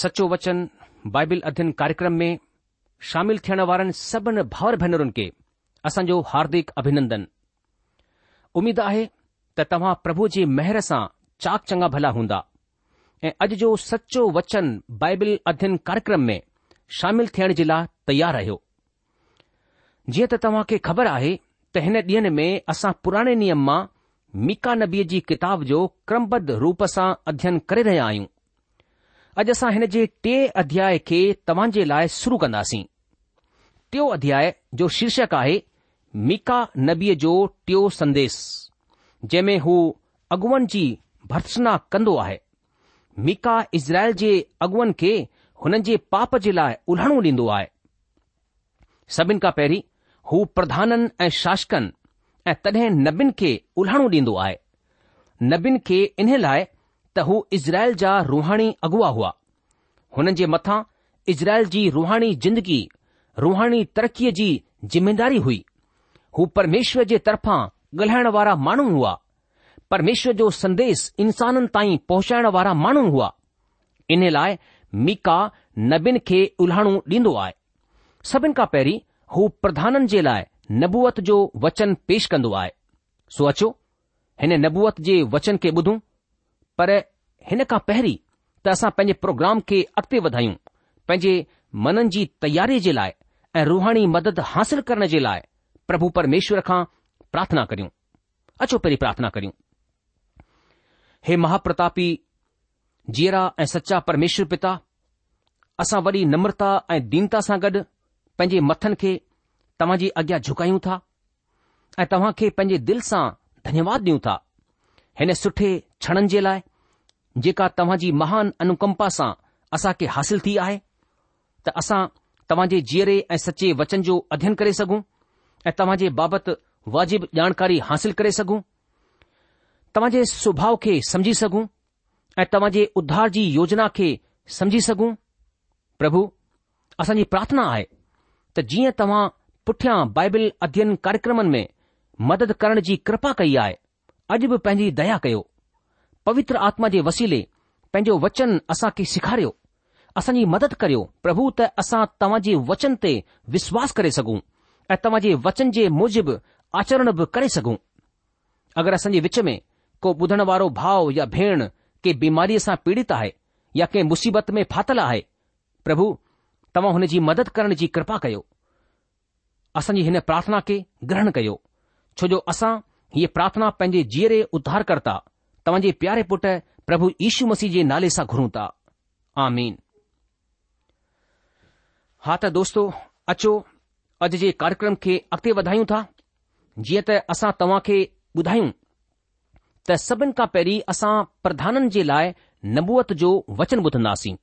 सचो वचन बाइबिल अध्ययन कार्यक्रम में शामिल थियण वारनि सभिनी भाउर भेनरुनि खे असांजो हार्दिक अभिनंदन उमीद आहे त तव्हां प्रभु जी मेहर सां चाक चङा भला हूंदा ऐं अॼु जो सचो वचन बाइबिल अध्ययन कार्यक्रम में शामिल थियण जे लाइ तयार रहियो जीअं त तव्हां खे ख़बर आहे त हिन ॾींहनि में असां पुराणे नियम मां मीका नबीअ जी किताब जो क्रमबद्ध रूप सां अध्ययन करे रहिया आहियूं अॼु असां हिन जे टे अध्याय खे तव्हां जे लाइ शुरू कंदासीं टियों अध्याय जो शीर्षक आहे मीका नबीअ जो टियों संदेस जंहिं में हू अगुअन जी भर्सना कंदो आहे मीका इज़राइल जे अगुवन खे हुननि जे पाप जे लाइ उल्हणो ॾींदो आहे सभिनि खां पहिरीं हू प्रधाननि ऐं शासकनि ऐं तॾहिं नबीन खे उल्हणो ॾींदो आहे नबीन खे इन लाइ हू इज़राइल जा रुहाणी अगुआ हुआ हुननि जे मथां इज़राइल जी रुहाणी जिंदगी रुहाणी तरक़ीअ जी जिमेदारी हुई हू परमेश्वर जे तरफ़ां ॻाल्हाइण वारा माण्हू हुआ परमेश्वर जो संदेस इंसाननि ताईं पहुचाइण वारा माण्हू हुआ इन लाइ मीका नबीन खे उल्हाणो ॾींदो आहे सभिनि खां पहिरीं हू प्रधाननि जे लाइ नबूअत जो वचन पेश कंदो आहे सो अचो हिन नबूअत जे वचन खे ॿुधूं पर हिन खां पहिरीं त असां पंहिंजे प्रोग्राम खे अॻिते वधायूं पंहिंजे मननि जी तयारीअ जे लाइ ऐं रुहाणी मदद हासिल करण जे लाइ प्रभु परमेश्वर खां प्रार्थना करियूं अचो पहिरीं प्रार्थना करियूं हे महाप्रतापी जीअरा ऐं सचा परमेश्वर पिता असां वरी नम्रता ऐं दीनता सां गॾु पंहिंजे मथनि खे तव्हां जी अॻियां झुकायूं था ऐं तव्हां खे पंहिंजे दिल सां धन्यवाद ॾियूं था हिन सुठे क्षणनि जे लाइ जेका तव्हां जी महान अनुकंपा सां असां खे हासिल थी आहे त असां तव्हां जे जीअरे ऐं सचे वचन जो अध्ययन करे सघूं ऐं तव्हां जे बाबति वाजिब जानकारी हासिल करे सघूं तव्हां जे सुभाउ खे समझी सघूं ऐं तव्हां जे उद्धार जी योजना खे समझी सघूं प्रभु असांजी प्रार्थना आहे त जीअं तव्हां पुठियां बाइबिल अध्ययन कार्यक्रमनि में मदद करण जी कृपा कई आहे अॼु बि पंहिंजी दया कयो पवित्र आत्मा जे वसीले पंहिंजो वचन असां खे सेखारियो असांजी मदद करियो प्रभु त असां तव्हांजे वचन ते विश्वास करे सघूं ऐं तव्हांजे वचन जे मूजिबि आचरण बि करे सघूं अगरि असां विच में को ॿुधण वारो भाउ या भेण कंहिं बीमारीअ सां पीड़ित आहे या कंहिं मुसीबत में फाथल आहे प्रभु तव्हां हुन जी मदद करण जी कृपा कयो असांजी हिन प्रार्थना खे ग्रहण कयो छोजो असां हीअ प्रार्थना पंहिंजे जीअरे उध्धार तव्हां जे प्यारे पुटु प्रभु यीशू मसीह जे नाले सां घुरूं था आमीन हा त दोस्तो अचो अॼु जे कार्यक्रम खे अॻिते वधायूं था जीअं त असां तव्हां खे ॿुधायूं त सभिनि खां पहिरीं असां प्रधाननि जे लाइ नबूअत जो वचन ॿुधंदासीं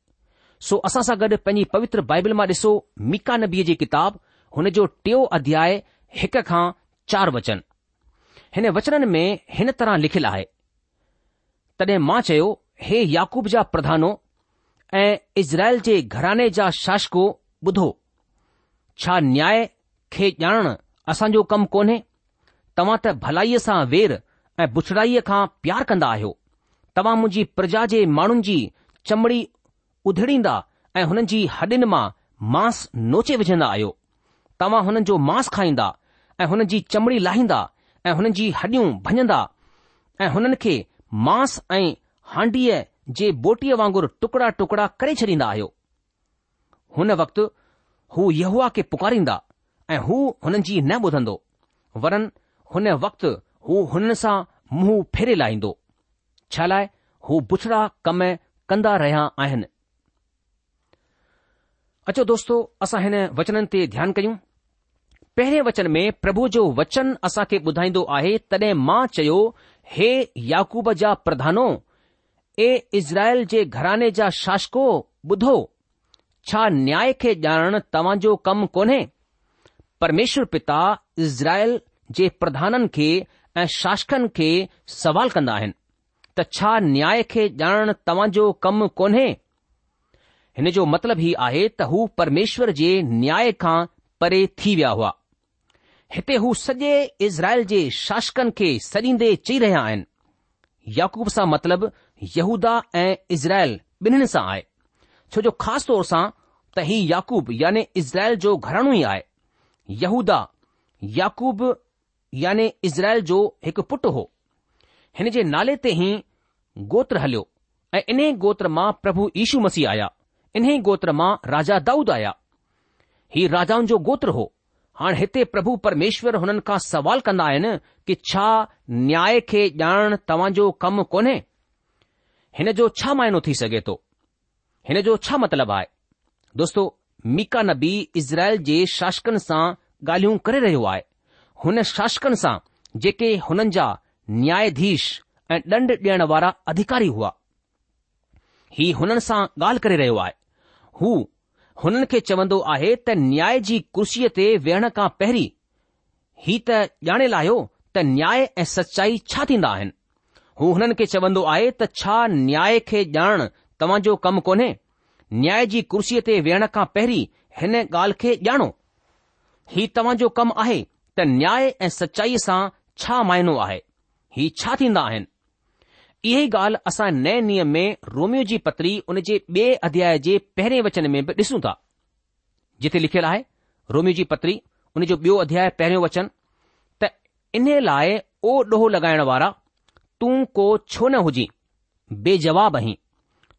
सो असां सां गॾु पंहिंजी पवित्र बाइबिल मां ॾिसो मिका नबीअ जी किताब हुन जो टियों अध्याय हिक खां चार वचन हिन वचन में हिन तरह लिखियलु आहे तॾहिं मां चयो हे याकूब जा प्रधानो ऐं इज़राइल जे घराने जा शासको ॿुधो छा न्याय खे ॼाणण असांजो कमु कोन्हे तव्हां त भलाईअ सां वेर ऐं बुछड़ाईअ खां प्यार कंदा आहियो तव्हां मुंहिंजी प्रजा जे माण्हुनि जी चमड़ी उधड़ींदा ऐं हुननि जी हॾियुनि मां मांस नोचे विझंदा आहियो तव्हां हुननि जो मांस खाईंदा ऐं हुननि जी चमड़ी लाहींदा ऐं हुननि जी हॾियूं भञंदा ऐं हुननि खे मांस ऐं हांडीअ जे बोटीअ वांगुरु टुकड़ा टुकड़ा करे छॾींदा आहियो हुन वक़्तु हू यहवा खे पुकारींदा ऐं हू हुननि जी न ॿुधंदो वरन हुन वक़्तु हू हुननि सां मुंहुं फेरे लाहींदो छा लाइ हू बुछड़ा कम कंदा रहिया आहिनि अचो दोस्तो असां हिन वचननि ते ध्यानु कयूं पहिरें वचन में प्रभु जो वचन असां खे ॿुधाईंदो आहे तॾहिं मां चयो हे याकूब जा प्रधानो ए इज़राइल जे घराने जा शासको ॿुधो छा न्याय खे ॼाणण तव्हांजो कमु कोन्हे परमेश्वर पिता इज़राइल जे प्रधाननि खे ऐं शासकनि खे सवाल कंदा आहिनि त छा न्याय खे ॼाणण तव्हांजो कमु कोन्हे हिन जो मतलबु हीउ आहे त हू परमेश्वर जे न्याय खां परे थी विया हुआ हिते हू सॼे इज़राइल जे शासकनि खे सॼीदे चई रहिया आहिनि याकूब सां मतिलबु यहूदा ऐं इज़ाइल ॿिन्हिनि सां आहे छो जो ख़ासि तौर सां त ही याकूब याने इज़राइल जो घराणो ई आहे यहूदा याकूब याने इज़राइल जो हिकु पुटु हो हिन जे नाले ते ई गो हलियो ऐं इन्हे गोत्र मां प्रभु यीशू मसीह आया इन्ही गोत्र मां राजा दाऊद आया ही राजाउनि जो गो हो हाणे हिते प्रभु परमेश्वर हुननि खां सवाल कंदा आहिनि कि छा न्याय खे ॼाणण तव्हांजो कमु कोन्हे हिन जो छा मायनो थी सघे थो हिन जो छा मतिलबु आहे दोस्तो मीका नबी इज़राइल जे शासकनि सां ॻाल्हियूं करे रहियो आहे हुन शासकनि सां जेके हुननि जा न्याधीश ऐं दंड ॾियण वारा अधिकारी हुआ ही हुननि सां ॻाल्हि करे रहियो आहे हू हुननि खे चवंदो आहे त न्याय जी कुर्सीअ ते वेहण खां पहिरीं ही त ॼाणियलुयो त न्याय ऐं सचाई छा थींदा आहिनि हू हुननि खे चवंदो आहे त छा न्याय खे ॼाण जो कमु कोन्हे न्याय जी कुर्सीअ ते वेहण खां पहिरीं हिन ॻाल्हि खे ॼाणो ही जो कमु आहे त न्याय ऐं सचाईअ सां छा मायनो आहे ही छा थींदा आहिनि इहे ई ॻाल्हि असां नए नियम में रोमियो जी पतरी उन जे ॿिए अध्याय जे पहिरें वचन में बि ॾिसूं था जिथे लिखियलु आहे रोमियो जी पत्री उन जो ॿियो अध्याय पहिरियों वचन त इन लाइ ओ ॾोहो लॻाइण वारा तूं को छो न हुजी बेजवाब आहीं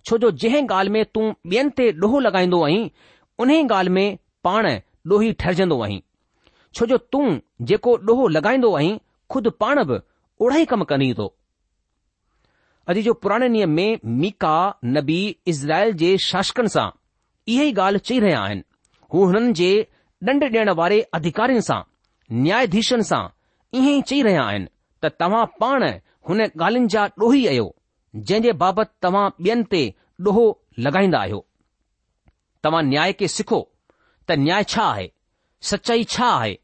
छो जो जंहिं ॻाल्हि में तूं ॿियनि ते ॾोहो लॻाईंदो आहीं उन्ही ॻाल्हि में पाण ॾोही ठहिरजंदो आहीं छो जो तूं जेको ॾोहो लॻाईंदो आहीं ख़ुदि पाण बि ओड़ा ई कमु कंदी थो अॼु जो पुराणे नियम में मीका नबी इज़राइल जे शासकनि सां इहे ई ॻाल्हि चई रहिया आहिनि हू हुननि जे ॾंड ॾियण वारे अधिकारियुनि सां न्यायाधीशनि सां इहे ई चई रहिया आहिनि त तव्हां पाण हुन ॻाल्हियुनि जा ॾोही आहियो जंहिं जे बाबति तव्हां ॿियनि ते ॾोहो लॻाईंदा आहियो तव्हां न्याय खे सिखो त न्याय छा आहे सचाई छा आहे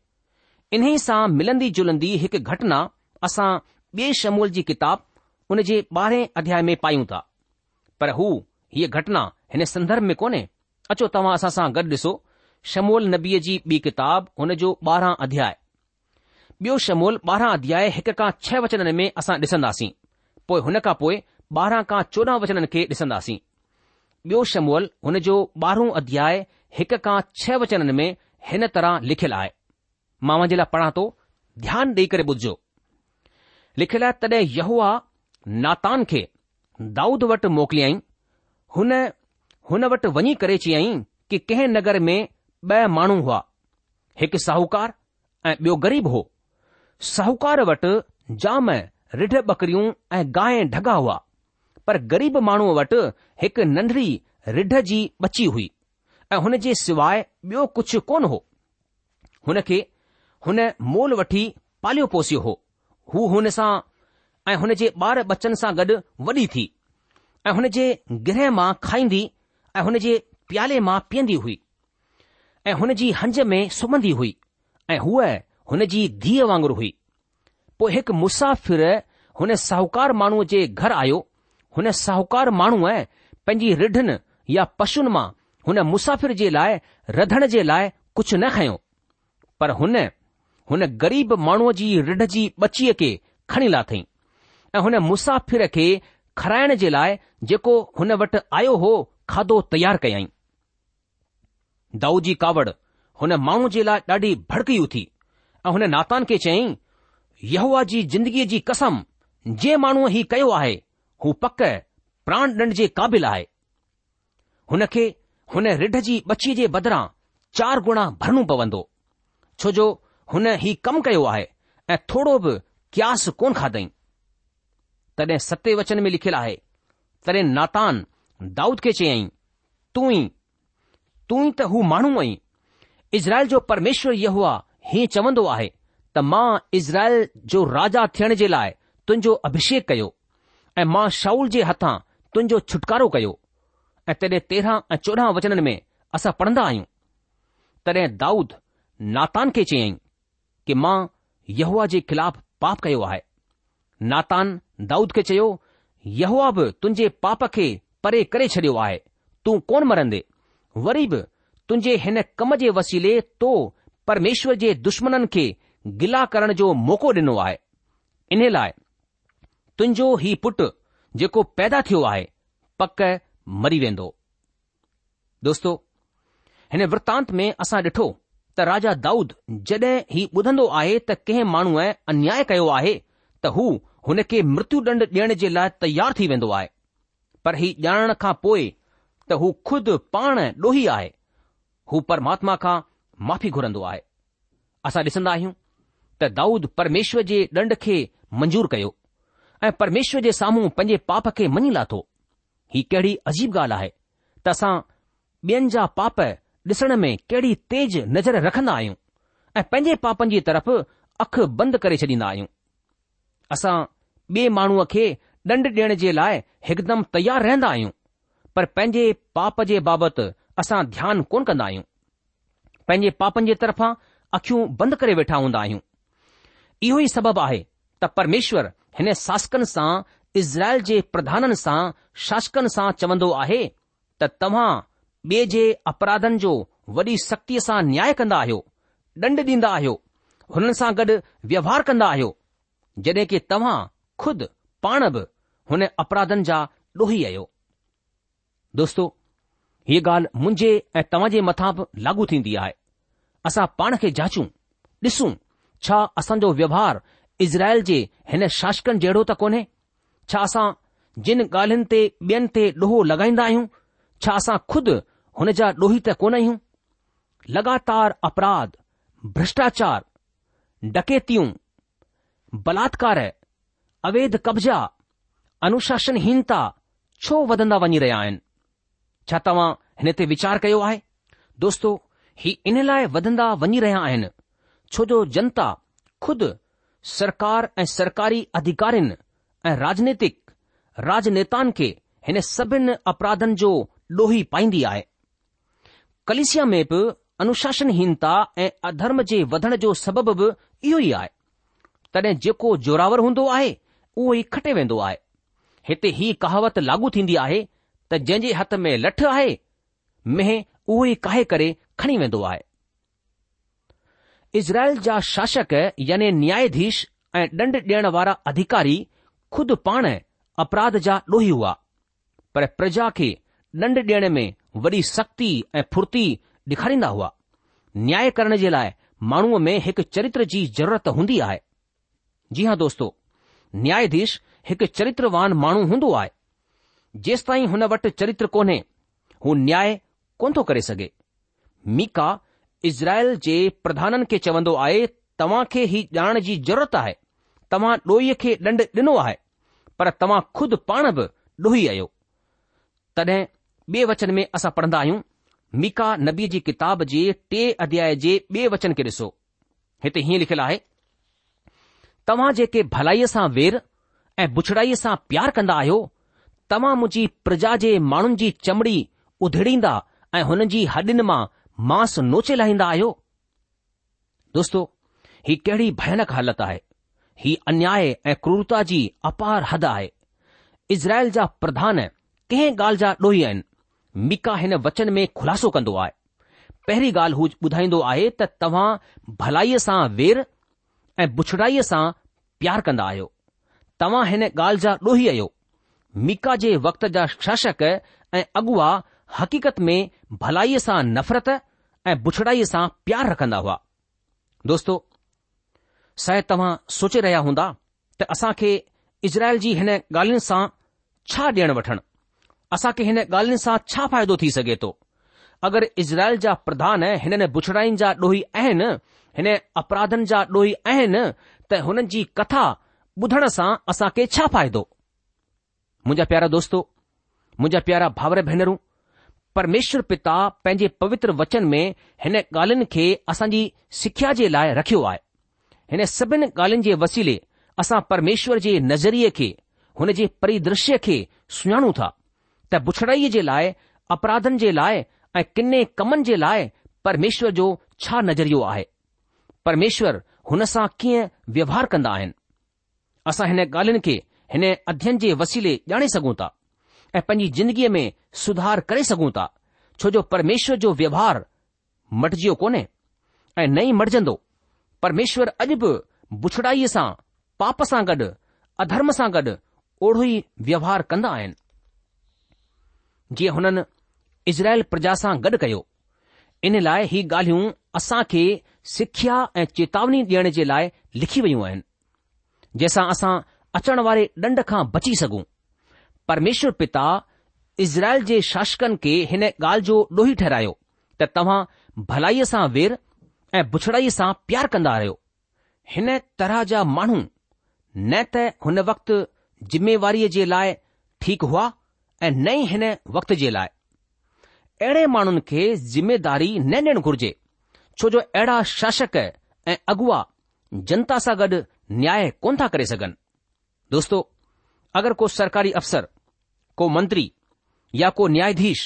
इन्हीअ सां मिलंदी जुलंदी हिकु घटना असां ॿिए शमूल जी किताबु उन जे ॿारहें अध्याय में पायूं था पर हू घटना हिन संदर्भ में कोन्हे अचो तव्हां असां सां गॾु ॾिसो शमूल नबीअ जी ॿी किताब हुन जो ॿारह अध्याय ॿियो शमूल ॿारहां अध्याय हिक खां छह वचन में असां ॾिसंदासीं पोइ हुन खां पोइ ॿारह खां चोडह वचननि खे ॾिसंदासीं ॿियो शमूल हुन जो ॿारहो अध्याय हिक खां छह वचननि में हिन तरह लिखियल आहे मांव जे लाइ पढ़ा थो ध्यानु ॾेई करे ॿुधजो लिखियल तड॒ इहो आहे नातान खे दाऊद वटि मोकिलियई हुन वटि वञी करे चयाईं कि कंहिं नगर में ॿ माण्हू हुआ हिकु साहूकार ऐं ॿियो ग़रीब हो साहूकार वटि जाम रिढ बकरियूं ऐं गांइ ढगा हुआ पर ग़रीब माण्हूअ वटि हिकु नंढड़ी रिढ जी बची हुई ऐं हुन जे सवाइ ॿियो कुझु कोन हो हुन खे हुन मोल वठी पालियो पोसियो हो हू हुन सां ऐं हुन जे ॿार बचनि सां गॾु वॾी थी ऐं हुन जे गृह मां खाईंदी ऐं हुन जे प्याले मां पीअंदी हुई ऐं हुन जी हंज में सुम्हंदी हुई ऐं हूअ हुन जी धीअ वांगुरु हुई पोइ हिकु मुसाफ़िर हुन साहूकार माण्हूअ जे घर आयो हुन साहूकार माण्हूअ पंहिंजी रिढनि या पशुनि मां हुन मुसाफ़िर जे लाइ रधण जे लाइ कुझु न खयो पर हुन ग़रीब माण्हूअ जी रिढ़ जी बचीअ खे खणी लाथईं ऐं हुन मुसाफ़िर खे खाराइण जे लाइ जेको हुन वटि आयो हो खाधो तयारु कयाई दाऊ जी कावड़ हुन माण्हू जे लाइ ॾाढी भड़कयूं थी ऐं हुन नातान खे चयई य जी ज़िंदगीअ जी कसम जे माण्हूअ हीउ कयो आहे हू पक प्राण ॾंड जे क़ाबिल आहे हुन खे हुन रिढ जी बच्छी जे बदिरां चार गुणा भरणो पवंदो छो जो हुन हीउ कमु कयो आहे ऐं थोरो बि क्यास कोन खाधई तॾहिं सते वचन में लिखियलु आहे तॾहिं नातान दाऊद खे चयई तूं ई तूं ई त हू माण्हू आईं इज़राइल जो परमेश्वर यहूआ हीअं चवंदो आहे त मां इज़राइल जो राजा थियण जे लाइ तुंहिंजो अभिषेक कयो ऐं मां शाऊल जे हथां तुंहिंजो छुटकारो कयो ऐं तॾहिं तेरहं ऐं चोॾहं वचननि में असां पढ़ंदा आहियूं तॾहिं दाऊद नातान खे चयई कि मां यहवा जे ख़िलाफ़ु पाप कयो आहे नातान दाऊद खे चयो यहवा बि तुंहिंजे पाप खे परे करे छडि॒यो आहे तूं कोन मरंदे वरी बि तुंहिंजे हिन कम जे वसीले तो परमेश्वर जे दुश्मननि खे गिला करण जो मौक़ो डि॒नो आहे इन लाइ तुंहिंजो ही पुटु जेको पैदा थियो आहे पक मरी वेंदो दोस्तो हिन वृतांत में असां डिठो त राजा दाऊद जड॒हिं ॿुधंदो आहे त कंहिं माण्हूअ अन्याय कयो आहे त हू हुन खे मृत्यु दंडु ॾियण जे लाइ तयारु थी वेंदो आहे पर ही ॼाणण खां पोइ त हू ख़ुदि पाण ॾोही आहे हू परमात्मा खां माफ़ी घुरंदो आहे असां ॾिसंदा आहियूं त दाऊद परमेश्वर जे ॾंड खे मंजूर कयो ऐं परमेश्वर जे साम्हूं पंहिंजे पाप खे मञी लाथो ही कहिड़ी अजीब ॻाल्हि आहे त असां ॿियनि जा पाप ॾिसण में कहिड़ी तेज नज़र रखंदा आहियूं ऐं पंहिंजे पापनि जी तरफ़ अखि बंदि करे छॾींदा आहियूं असां ॿिए माण्हूअ खे ॾंड ॾियण जे लाइ हिकदमि तयार रहंदा आहियूं पर पंहिंजे पाप जे बाबति असां ध्यानु कोन कंदा आहियूं पंहिंजे पापनि जे तरफ़ां अखियूं बंदि करे वेठा हूंदा आहियूं इहो ई सबबु आहे त परमेश्वर हिन शासकनि सां इज़राइल जे प्रधाननि सां शासकनि सां चवंदो आहे त तव्हां ॿिए जे अपराधनि जो वॾी सख़्तीअ सां न्याय कंदा आहियो ॾंड ॾींदा आहियो हुननि सां गॾु व्यवहार कंदा आहियो जॾहिं की तव्हां ख़ुद पाण बि हुन अपराधनि जा ॾोही आयो दोस्तो हीअ ॻाल्हि मुंहिंजे ऐं तव्हां जे मथां बि लागू थींदी आहे असां पाण खे जाचूं ॾिसूं छा असांजो व्यवहार इज़राइल जे हिन शासकनि जहिड़ो त कोन्हे छा असां जिन ॻाल्हियुनि ते ॿियनि ते ॾोहो लॻाईंदा आहियूं छा असां खुद हुन जा ॾोही त कोन आहियूं लगातार अपराध भ्रष्टाचार डकेतियूं बलात्कार अवैध कब्ज़ा अनुशासनहीनता छो वधंदा वञी रहिया आहिनि छा तव्हां हिन ते वीचार कयो आहे दोस्तो ही इन लाइ वधंदा वञी रहिया आहिनि छो जो जनता ख़ुदि सरकार ऐं सरकारी अधिकारिन ऐं राजनैतिक राजनेताउनि खे हिन सभिनि अपराधनि जो ॾोही पाईंदी आहे कलिसिया में बि अनुशासनहीनता ऐं अधर्म जे वधण जो सबबु बि इयो ई आहे तॾहिं जेको जोरावर हूंदो आहे उहो ई खटे वेंदो आहे हिते ही कहावत लागू थींदी आहे त जंहिं जे हथ में लठ आहे मेंह उहो ई काहे करे खणी वेंदो आहे इज़राइल जा शासक यानी न्यायाधीश ऐं ॾंड ॾियण वारा अधिकारी खुद पाण अपराध जा ॾोही हुआ पर प्रजा खे ॾंड ॾियण में वॾी सख़्ती ऐं फुर्ती ॾेखारींदा हुआ न्याय करण जे लाइ माण्हूअ में हिकु चरित्र जी ज़रूरत हूंदी आहे जी हा दोस्तो न्याधीश हिकु चरित्रवान माण्हू हूंदो आहे जेसि ताईं हुन वटि चरित्र कोन्हे हू न्याय कोन थो करे सघे मीका इज़राइल जे प्रधाननि खे चवंदो आहे तव्हां खे ही ॼाण जी ज़रूरत आहे तव्हां ॾोहीअ खे ॾंड ॾिनो आहे पर तव्हां खुदि पाण बि ॾोही आहियो तॾहिं ॿिए वचन में असां पढ़ंदा आहियूं मीका नबी जी किताब जे टे अध्याय जे ॿिए वचन खे ॾिसो हिते हीअं लिखियलु आहे तव्हां जेके भलाईअ सां वेर ऐं बुछड़ाईअ सां प्यार कंदा आहियो तव्हां मुंहिंजी प्रजा जे माण्हुनि जी चमड़ी उधड़ींदा ऐं हुननि जी हॾियुनि मां मांस नोचे लाहींदा आहियो दोस्तो ही कहिड़ी भयानक हालति आहे ही अन्याय ऐं क्रूरता जी अपार हद आहे इज़राइल जा प्रधान कंहिं ॻाल्हि जा ॾोही आहिनि मिका हिन वचन में ख़ुलासो कंदो आहे पहिरीं ॻाल्हि हू ॿुधाईंदो आहे त तव्हां भलाईअ सां वेर ऐं बुछड़ाईअ सां प्यार कंदा आहियो तव्हां हिन ॻाल्हि जा ॾोही आहियो मीका जे वक़्त जा शासक ऐं अॻुवा हकीक़त में भलाईअ सां नफ़रत ऐं बुछड़ाईअ सां प्यार रखंदा हुआ दोस्तो शायदि तव्हां सोचे रहिया हूंदा त असां खे इज़राइल जी हिन ॻाल्हियुनि सां छा ॾियण असां खे हिन ॻाल्हियुनि सां छा फ़ाइदो थी सघे थो अगरि इज़राइल जा प्रधान हिननि बुछड़ाइनि जा ॾोही आहिनि हिन अपराधनि जा ॾोही आहिनि त हुननि जी कथा ॿुधण सां असां खे छा फ़ाइदो मुंहिंजा प्यारा दोस्तो मुंहिंजा प्यारा भाउर भेनरूं परमेश्वर पिता पंहिंजे पवित्र वचन में हिन ॻाल्हियुनि खे असांजी सिख्या जे लाइ रखियो आहे हिन सभिनि ॻाल्हियुनि जे वसीले असां परमेश्वर जे नज़रिये खे हुन जे परिदृश्य खे सुञाणूं था त बुछड़ाईअ जे लाइ अपराधनि जे लाइ ऐं किने कमनि जे लाइ परमेश्वर जो छा नज़रियो आहे परमेश्वर हुन सां कीअं व्यवहार कंदा आहिनि असां हिन ॻाल्हियुनि खे हिन अध्यन जे वसीले ॼाणे सघूं था ऐं पंहिंजी ज़िंदगीअ में सुधार करे सघूं था छो जो परमेश्वर जो व्यवहार मटिजियो कोन्हे ऐं नई मटिजंदो परमेश्वर अॼु बि बुछड़ाईअ सां पाप सां गॾु अधर्म सां गॾु ओढ़ो ई व्यवहार कंदा आहिनि जीअं हुननि इज़राइल प्रजा सां गॾु कयो इन लाइ ही ॻाल्हियूं असां खे सिख्या ऐं चेतावनी ॾियण जे लाइ लिखी वयूं आहिनि जंहिंसां असां अचण वारे ॾंड खां बची सघूं परमेश्वर पिता इज़राइल जे शासकनि खे हिन ॻाल्हि जो ॾोही ठहिरायो त तव्हां भलाईअ सां वेर ऐं बुछड़ाईअ सां प्यार कंदा रहियो हिन तरह जा माण्हू न त हुन वक़्तु ज़िमेवारीअ जे लाइ ठीकु हुआ ऐं न ई हिन वक़्त जे लाइ अहिड़े माण्हुनि खे ज़िमेदारी न ॾियणु घुर्जे छो जो अहिड़ा शासक ऐं अॻुवा जनता सां गॾु न्याय कोन था करे सघनि दोस्तो अगरि को सरकारी अफ़सर को मंत्री या को न्याधीश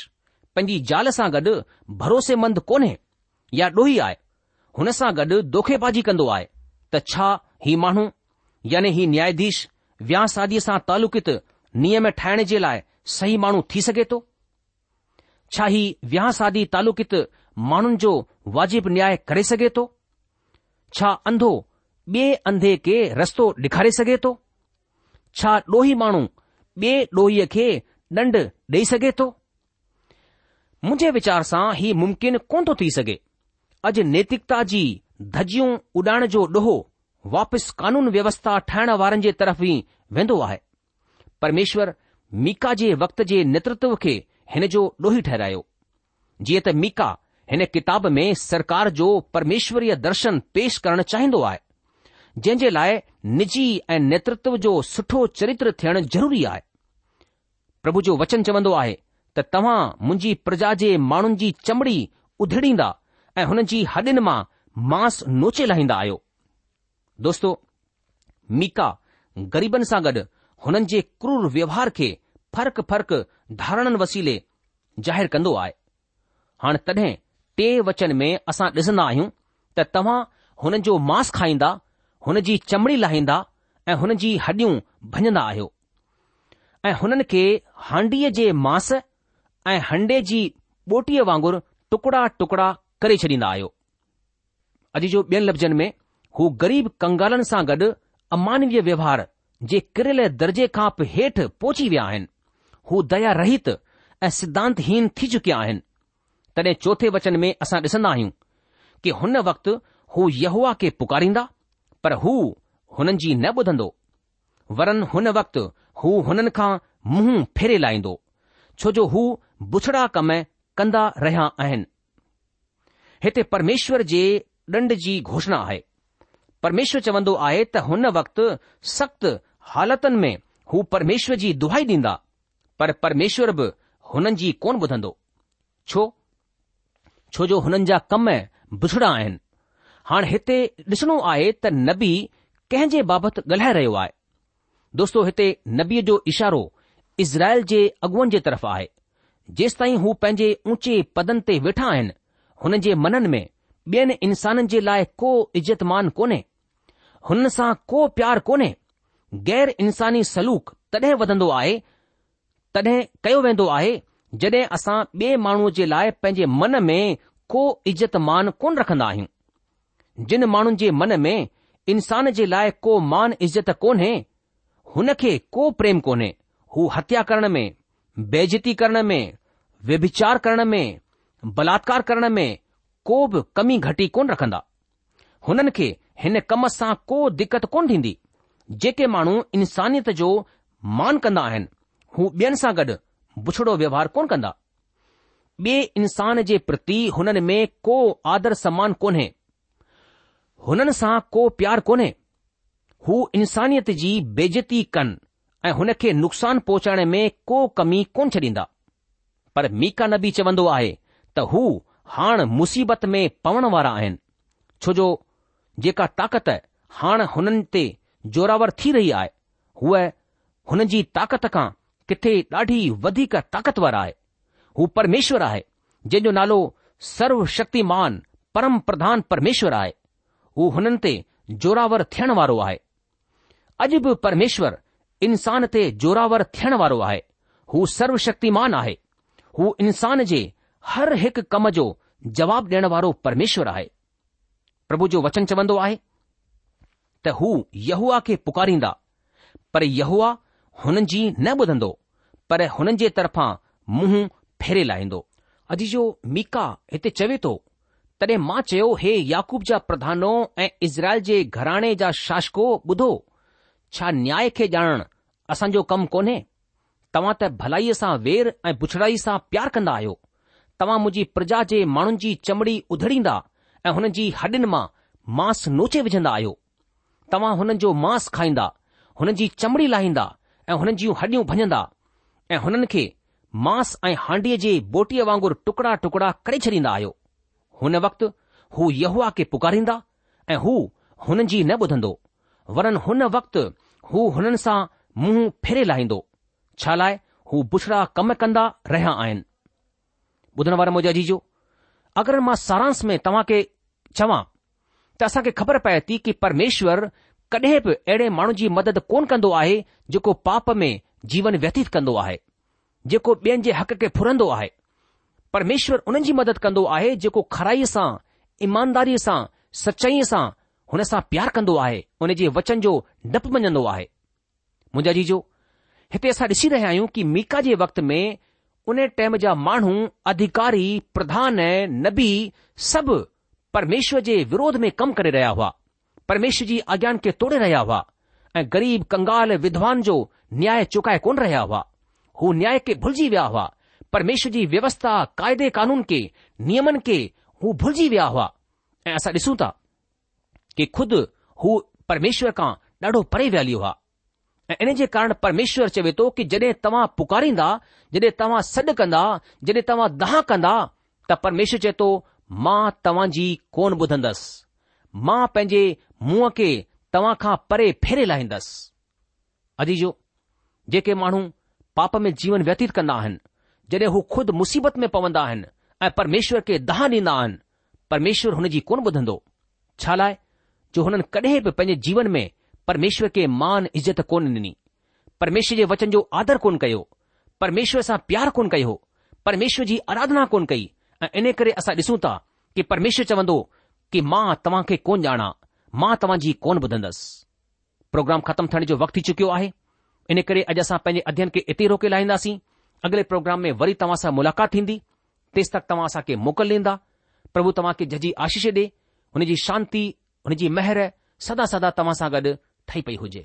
पंहिंजी जाल सां गॾु भरोसेमंद कोन्हे या ॾोही आहे हुन सां गॾु दोखेबाज़ी कंदो आहे त छा ही माण्हू याने ही न्याधीश वहं सादीअ सां तालुकित नियम ठाहिण जे लाइ सही माण्हू थी सघे थो छा ही विहांह सादी तालुक़ित माण्हुनि जो वाजिबु न्याय करे सघे थो छा अंधो ॿे अंधे खे रस्तो डे॒खारे सघे थो छा डोह माण्हू ॿिए ॾोह खे दंड डे॒ई सघे थो मुंहिंजे विचार सां हीउ मुमकिन कोन थो थी सघे अॼु नैतिकता जी धजि॒यूं उॾाइण जो डोहो वापसि कानून व्यवस्था ठाहिण वारनि जे तरफ बि वेंदो आहे परमेश्वर मिका जे वक़्त जे नेत्व खे हिन जो डोही ठहिरायो जीअं त हिन किताब में सरकार जो परमेश्वरीय दर्शन पेश करण चाहिंदो आहे जंहिं जे लाइ निजी ऐं नेतृत्व जो सुठो चरित्र थियणु ज़रूरी आहे प्रभु जो वचन चवंदो आहे त तव्हां मुंहिंजी प्रजा जे माण्हुनि जी चमड़ी उधड़ींदा ऐं हुन जी हॾिन मां मांस नोचे लाहींदा आहियो दोस्तो मीका ग़रीबनि सां गॾु हुननि जे क्रूर व्यवहार खे फ़र्क़ु फ़र्क़ धारणनि वसीले ज़ाहिरु कंदो आहे हाणे तॾहिं टे वचन में असां ॾिसंदा आहियूं त तव्हां हुन जो मांस खाईंदा हुन जी चमड़ी लाहींदा ऐं हुन जी हॾियूं भञंदा आहियो ऐं हुननि खे हांडीअ जे मांस ऐं हंडे जी ॿोटीअ वांगुरु टुकड़ा टुकड़ा करे छॾींदा आहियो अॼु जो ॿियनि लफ़्ज़नि में हू ग़रीब कंगालनि सां गॾु अमानवीय व्यवहार जे किरियल दर्जे खां बि हेठि पहुची विया आहिनि हू दया रहित ऐं सिद्धांतहीन थी चुकिया आहिनि तॾहिं चोथे वचन में असां डि॒संदा आहियूं की हुन वक़्तु हू यहुआ खे पुकारींदा पर हू हुननि जी न ॿुधंदो वरनि हुन वक्तु हू हुननि खां मुंहुं फेरे लाहींदो छो जो हू बुछड़ा कम कंदा रहिया आहिनि हिते परमेश्वर जे ॾंड जी घोषणा आहे परमेश्वर चवंदो आहे त हुन वक़्तु सख़्त हालतुनि में हू परमेश्वर जी दुहाई ॾींदा परमेश्वर बि हुननि जी कोन ॿुधंदो छो छो जो हुननि जा कम बुछड़ा आहिनि हाणे हिते ॾिसणो आहे त नबी कंहिंजे बाबति ॻाल्हाए रहियो आहे दोस्तो हिते नबीअ जो इशारो इज़राइल जे अॻुवनि जे तरफ़ आहे जेस ताईं हू पंहिंजे ऊचे पदनि ते वेठा आहिनि हुननि जे मननि में ॿियनि इंसाननि जे लाइ को इज़तमान कोन्हे हुन सां को प्यार कोन्हे गैर इंसानी सलूक तॾहिं वधंदो आहे तॾहिं कयो वेंदो आहे जॾहिं असां ॿिए माण्हूअ जे लाइ पंहिंजे मन में को इज़त मान कोन रखंदा आहियूं जिन माण्हुनि जे मन में इंसान जे लाइ को मान इज़त कोन्हे हुन खे को प्रेम कोन्हे हू हत्या करण में बेजती करण में व्यभिचार करण में बलात्कार करण में को बि कमी घटी कोन रखंदा हुननि खे हिन कम सां को दिक़त कोन थींदी जेके माण्हू इंसानियत जो मान कंदा आहिनि हू ॿियनि सां गॾु बुछड़ो व्यवहार कोन कंदा ॿिए इंसान जे प्रति हुननि में को आदर सम्मान कोन्हे हुननि सां को प्यार कोन्हे हू इंसानियत जी बेजती कनि ऐं हुन खे नुक़सान पहुचाइण में को कमी कोन छॾींदा पर मीका नबी चवंदो आहे त हू हाणे मुसीबत में पवण वारा आहिनि छो जो जेका ताक़त हाणे हुननि ते जोरावर थी रही आहे हूअ हुन जी ताक़त खां किथे ॾाढी वधीक ताक़तवारु आहे हू परमेश्वर आहे जंहिंजो नालो सर्वशक्तिमान परम प्रधान परमेश्वरु आहे हू हुननि ते जोरावर थियण वारो आहे अॼु बि परमेश्वरु इंसान ते जोरावर थियण वारो आहे हू सर्वशक्तिमानु आहे हू इंसान जे हर हिकु कमु जो जवाब ॾियणु वारो परमेश्वरु आहे प्रभु जो वचन चवंदो आहे त हू यहूआ खे पुकारींदा पर यहवा हुननि जी न ॿुधंदो पर हुननि जे तरफां मुंहुं फेरे लाहींदो अॼु जो मीका हिते चवे थो तॾहिं मां चयो हे याकूब जा प्रधानो ऐं इज़राइल जे घराणे जा शासको ॿुधो छा न्याय खे ॼाणण असांजो कमु कोन्हे तव्हां त भलाईअ सां वेर ऐं बुछड़ाई सां प्यार कंदा आहियो तव्हां मुंहिंजी प्रजा जे माण्हुनि जी चमड़ी उधड़ींदा ऐं हुननि जी हॾियुनि मां मांस नोचे विझंदा आहियो तव्हां हुननि जो मांस खाईंदा हुननि जी चमड़ी लाहींदा ऐं हुननि जूं हॾियूं भञंदा ऐं हुननि खे मांस ऐं हांडीअ जे बोटीअ वांगुरु टुकड़ा टुकड़ा करे छॾींदा आहियो हुन वक़्तु हू यआ खे पुकारींदा ऐं हू हुननि जी न ॿुधंदो वरन हुन वक़्तु हू हुननि सां मुंहुं फेरे लाहींदो छा लाइ हू बुछड़ा कम कंदा रहिया आहिनि ॿुधण वारा मुंहिंजा जीजो अगरि मां सारांस में तव्हां खे चवां त असांखे ख़बर पए थी कि परमेश्वर कॾहिं बि अहिड़े माण्हू जी मदद कोन कंदो आहे जेको पाप में जीवन व्यतीत कंदो आहे जेको ॿियनि जे हक़ खे फुरंदो आहे परमेश्वर उन्हनि जी मदद कंदो आहे जेको खराईअ सां ईमानदारीअ सां सचाईअ सां हुन सां प्यार कंदो आहे उन जे वचन जो डपु मञंदो आहे मुंहिंजा जीजो हिते असां ॾिसी रहिया आहियूं कि मीका जे वक़्त में उन टाइम जा माण्हू अधिकारी प्रधान नबी सभु परमेश्वर जे विरोध में कमु करे रहिया हुआ परमेश्वर जी आज्ञान खे तोड़े रहिया हुआ ऐं ग़रीब कंगाल विधवान जो न्याय चुकाए कोन रहिया हुआ हू न्याय खे भुलिजी विया हुआ परमेश्वर जी व्यवस्था क़ायदे कानून के नियमन खे हू भुलिजी विया हुआ ऐं असां ॾिसूं था कि खुद हू परमेश्वर खां ॾाढो परे व्याली हुआ ऐं इन जे कारण परमेश्वर चवे थो कि जॾहिं तव्हां पुकारींदा जॾहिं तव्हां सॾु कंदा जॾहिं तव्हां दहा कंदा त परमेश्वर चए थो मां तव्हांजी कोन ॿुधंदसि मां पंहिंजे मुंहं खे तव्हां खां परे फेरे लाहींदसि जो जेके माण्हू पाप में जीवन व्यतीत कंदा आहिनि जॾहिं हू खुद मुसीबत में पवंदा आहिनि ऐं परमेश्वर खे दहा ॾींदा आहिनि परमेश्वर जी कोन ॿुधंदो छा लाइ जो हुननि कॾहिं बि पंहिंजे जीवन में परमेश्वर खे मान इज़त कोन ॾिनी परमेश्वर जे वचन जो आदर कोन कयो परमेश्वर सां प्यार कोन कयो परमेश्वर जी आराधना कोन कई ऐं इन करे असां ॾिसूं था कि परमेश्वर चवंदो कि मां तव्हांखे कोन ॼाणा मां जी कोन ॿुधंदुसि प्रोग्राम ख़तमु थियण जो वक़्तु थी चुकियो आहे इन करे अॼु असां पंहिंजे अध्यन खे ऐते रोके लाहींदासीं अगले प्रोग्राम में वरी तव्हां सां मुलाक़ात थींदी तेसि तक तव्हां असांखे मोकल ॾींदा प्रभु तव्हां खे जजी आशीष डे हुनजी शांती हुनजी मेहर सदा सदा तव्हां सां गॾु ठही पई हुजे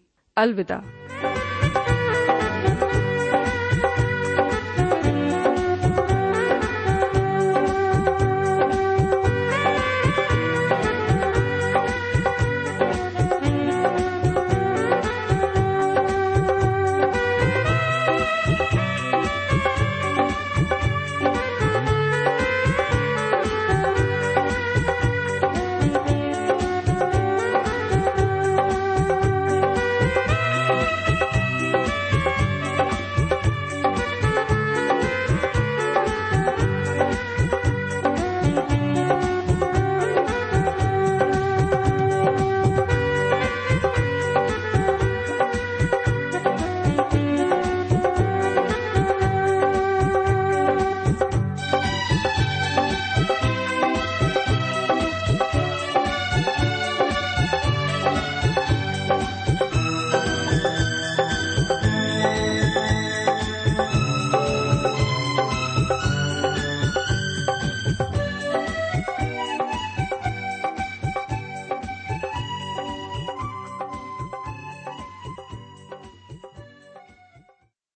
अलविदा